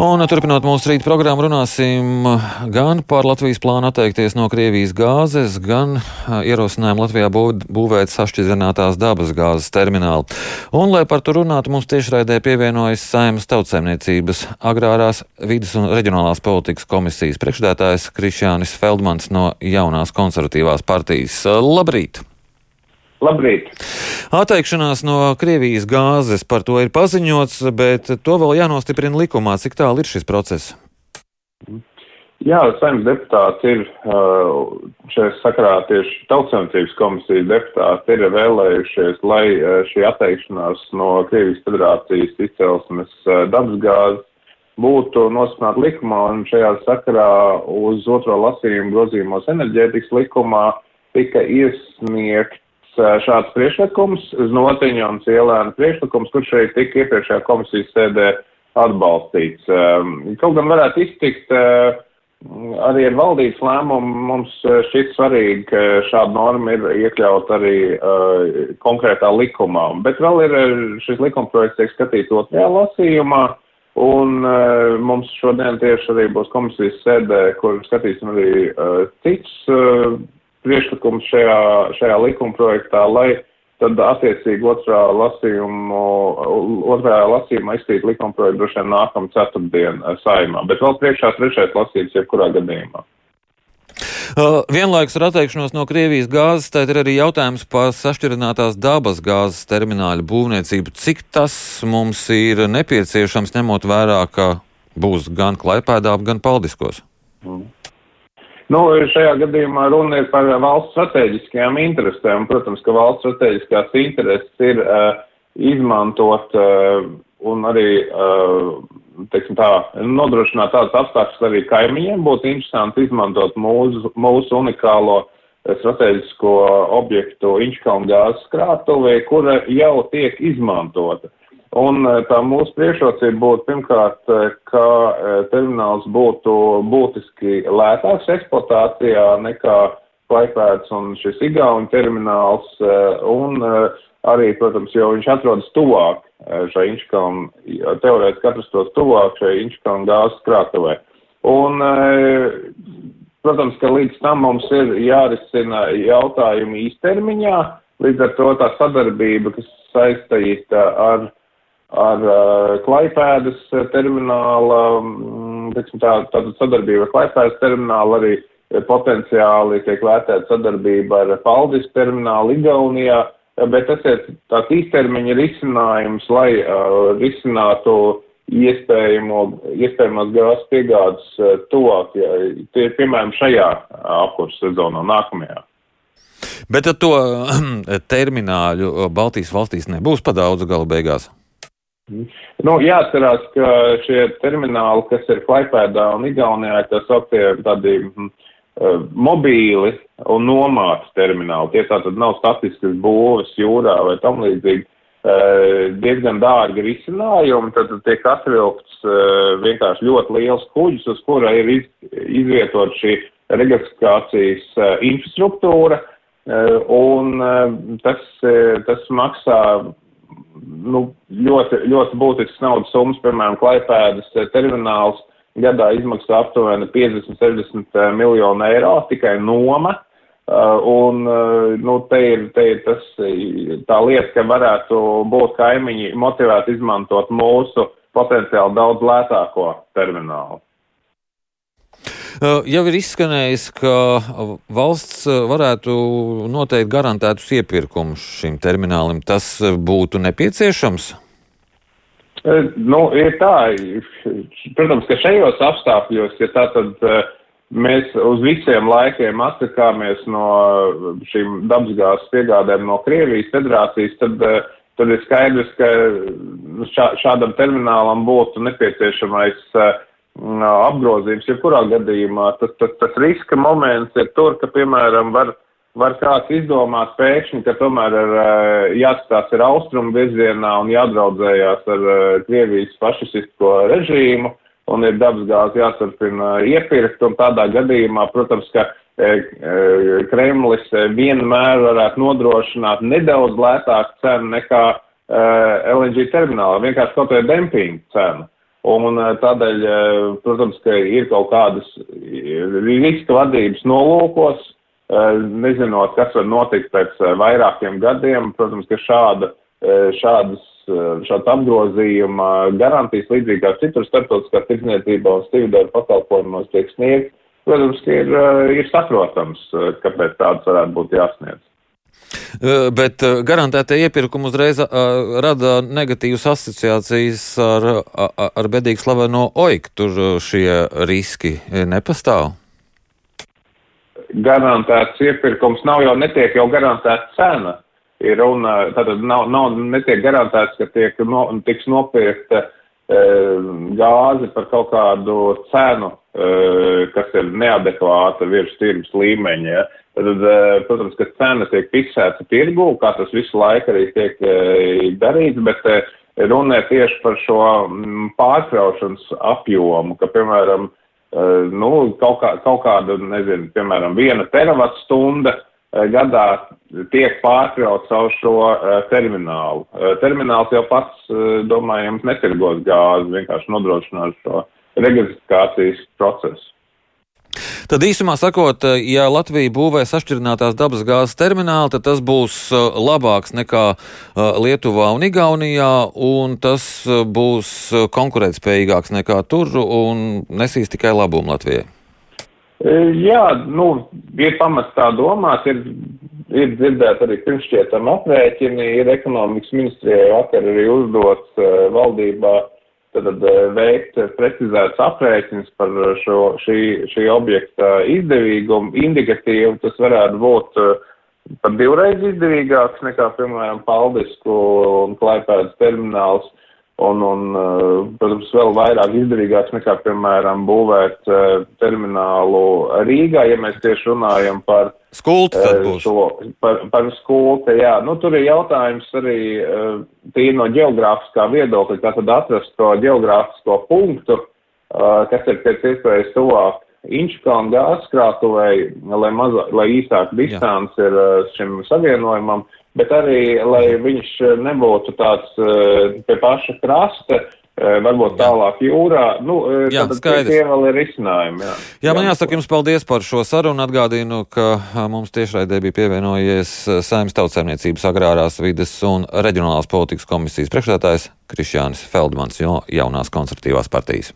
Un turpinot mūsu rīta programmu, runāsim gan par Latvijas plānu atteikties no Krievijas gāzes, gan ierosinājumu Latvijā būvēt sašķidrinātās dabas gāzes terminālu. Un, lai par to runātu, mums tiešraidē pievienojas Saimas tautsēmniecības agrārās vidas un reģionālās politikas komisijas priekšdētājs Krišjānis Feldmans no jaunās konservatīvās partijas. Labrīt! Labrīt! Atteikšanās no Krievijas gāzes par to ir paziņots, bet to vēl jānostiprina likumā. Cik tālu ir šis process? Jā, saimnes deputāti ir šajā sakarā tieši tautsēmniecības komisijas deputāti ir vēlējušies, lai šī atteikšanās no Krievijas federācijas izcelsmes dabasgāzes būtu nosprāta likumā, un šajā sakarā uz otro lasījumu grozījumos enerģētikas likumā tika iesniegt šāds priekšlikums, Znotiņa un Cielēna priekšlikums, kurš šeit tika iepriekšējā komisijas sēdē atbalstīts. Kaut gan varētu iztikt arī ar valdības lēmumu, mums šķiet svarīgi, ka šāda norma ir iekļaut arī konkrētā likumā. Bet vēl ir šis likumprojekts tiek skatīts otrajā lasījumā. Un uh, mums šodien tieši arī būs komisijas sēdē, kur skatīsim arī uh, cits uh, priekšlikums šajā, šajā likuma projektā, lai tad attiecīgi otrā lasījumu, otrajā lasījumā izstīt likuma projektu droši vien nākam ceturtdien saimā, bet vēl priekšā trešais lasījums jebkurā gadījumā. Vienlaikus ar atteikšanos no Krievijas gāzes, tad ir arī jautājums par sašķirinātās dabas gāzes termināļu būvniecību. Cik tas mums ir nepieciešams, ņemot vērā, ka būs gan klaipēdā, gan paldiskos? Mm. Nu, šajā gadījumā runa ir par valsts strateģiskajām interesēm. Protams, ka valsts strateģiskās intereses ir uh, izmantot uh, un arī, uh, teiksim tā, nodrošināt tādas apstākļas arī kaimiņiem. Būtu interesanti izmantot mūsu, mūsu unikālo strateģisko objektu Inčkalnu gāzes krātuvē, kura jau tiek izmantota. Un eh, tā mūsu priekšrocība būtu pirmkārt, eh, ka eh, termināls būtu būtiski lētāks eksploatācijā nekā Klaipēds un šis Igauņu termināls, un arī, protams, jo viņš atrodas tuvāk šai Inčkam, teorētiski atrastos tuvāk šai Inčkam gāzes krātavē. Un, protams, ka līdz tam mums ir jārisina jautājumi īstermiņā, līdz ar to tā sadarbība, kas saistīta ar ar uh, Klaipēdas termināla, mm, teiksim, tā, tātad sadarbība ar Klaipēdas terminālu arī potenciāli tiek vērtēta sadarbība ar Paldis terminālu Igaunijā, bet tas ir tāds īstermiņa risinājums, lai uh, risinātu iespējamo, iespējamās gāzes piegādes uh, tuvāk, ja, tie piemēram šajā apkursu sezonā, nākamajā. Bet to termināļu Baltijas valstīs nebūs pa daudz galu beigās. Nu, jāatcerās, ka šie termināli, kas ir Klaipēdā un Igaunijā, ir tā sauktie tādi uh, mobīli un nomāts termināli. Tie tātad nav statiskas būves jūrā vai tam līdzīgi. Uh, diezgan dārgi risinājumi, tad tiek atvilkts uh, vienkārši ļoti liels kuģis, uz kura ir iz, izvietot šī regasifikācijas infrastruktūra, un tas, tas maksā nu, ļoti, ļoti būtisks naudas summas, piemēram, Klaipēdas eh, termināls gadā izmaksā aptuveni 50-60 eh, miljonu eiro tikai noma. Uh, un, nu, te ir, te ir tas, tā lieta, ka varētu būt kaimiņi motivēti izmantot mūsu potenciāli daudz lētāko terminālu. Uh, jau ir izskanējis, ka valsts uh, varētu noteikt garantētus iepirkumus šim terminālim. Tas būtu nepieciešams? Nu, ir tā, protams, ka šajos apstākļos, ja tā tad mēs uz visiem laikiem atsakāmies no šīm dabasgāzes piegādēm no Krievijas federācijas, tad, tad ir skaidrs, ka šā, šādam terminālam būtu nepieciešamais uh, apgrozījums, jebkurā gadījumā tas, tas, tas riska moments ir tur, ka, piemēram, var, var kāds izdomāt pēkšņi, ka tomēr ir jāatstās ir austrumu virzienā un jādraudzējās ar Krievijas fašistisko režīmu un ir dabasgāzi jāturpina iepirkt, un tādā gadījumā, protams, ka Kremlis vienmēr varētu nodrošināt nedaudz lētāku cenu nekā LNG terminālā, vienkārši kaut vai dempingu cenu. Un tādēļ, protams, ka ir kaut kādas riska vadības nolūkos, nezinot, kas var notikt pēc vairākiem gadiem. Protams, ka šāda, šādas, šāda apgrozījuma garantijas līdzīgi kā citur starptautiskā tirdzniecībā un stīvdara pakalpojumos tiek sniegt. Protams, ka ir, ir saprotams, kāpēc tāds varētu būt jāsniedz. Bet garantētie iepirkumi uzreiz rada negatīvas asociācijas ar, ar bedīgi slaveno OIK. Tur šie riski nepastāv. Garantēts iepirkums nav jau netiek jau garantēta cena. Ir runa, tātad nav, nav, netiek garantēts, ka tiek no, tiks nopirkta e, gāze par kaut kādu cenu, e, kas ir neadekvāta virs tirgus līmeņa. Ja. Tad, eh, protams, ka cena tiek fiksēta tirgū, kā tas visu laiku arī tiek eh, darīts, bet eh, runē tieši par šo mm, pārkraušanas apjomu, ka, piemēram, nu, kaut, kā, kaut kāda, nezinu, piemēram, viena teravat stunda gadā tiek pārkrauts caur šo terminālu. Termināls jau pats, domājams, netirgos gāzi, vienkārši nodrošinās šo registrācijas procesu. Tad īsumā sakot, ja Latvija būvēs atšķirinātās dabas gāzes terminālu, tad tas būs labāks nekā Lietuvā un Igaunijā, un tas būs konkurētspējīgāks nekā tur un nesīs tikai labumu Latvijai. E, jā, nu, ir pamats tā domāt, ir, ir dzirdēt arī pirmšķietam aprēķini, ir ekonomikas ministrijai vakar arī uzdots uh, valdībā uh, tad eh, veikt precizēts aprēķins par šo, šī, šī objekta izdevīgumu, indikatīvu, tas varētu būt pat divreiz izdevīgāks nekā, piemēram, Paldisku un Klaipēdas termināls. Un, un, eh, protams, vēl vairāk izdevīgāks nekā, piemēram, būvēt terminālu Rīgā, ja mēs tieši runājam par tad būs. Šo, par, par skulta, jā. Nu, tur ir jautājums arī uh, tīri no geogrāfiskā viedokļa, kā tad atrast to geogrāfisko punktu, uh, kas ir pēc iespējas tuvāk Inčukāna gāzkrātuvei, lai, maza, lai īsāk distance ir uh, šim savienojumam, bet arī, lai viņš nebūtu tāds uh, pie paša krasta, uh, varbūt tālāk jūrā. Nu, jā, skaidrs. Tie vēl ir risinājumi. Jā, jā man jāsaka jums paldies par šo sarunu. Atgādinu, ka mums tiešraidē bija pievienojies Saimnes tautsēmniecības agrārās vides un reģionālās politikas komisijas priekšstādājs Krišjānis Feldmans no jaunās konservatīvās partijas.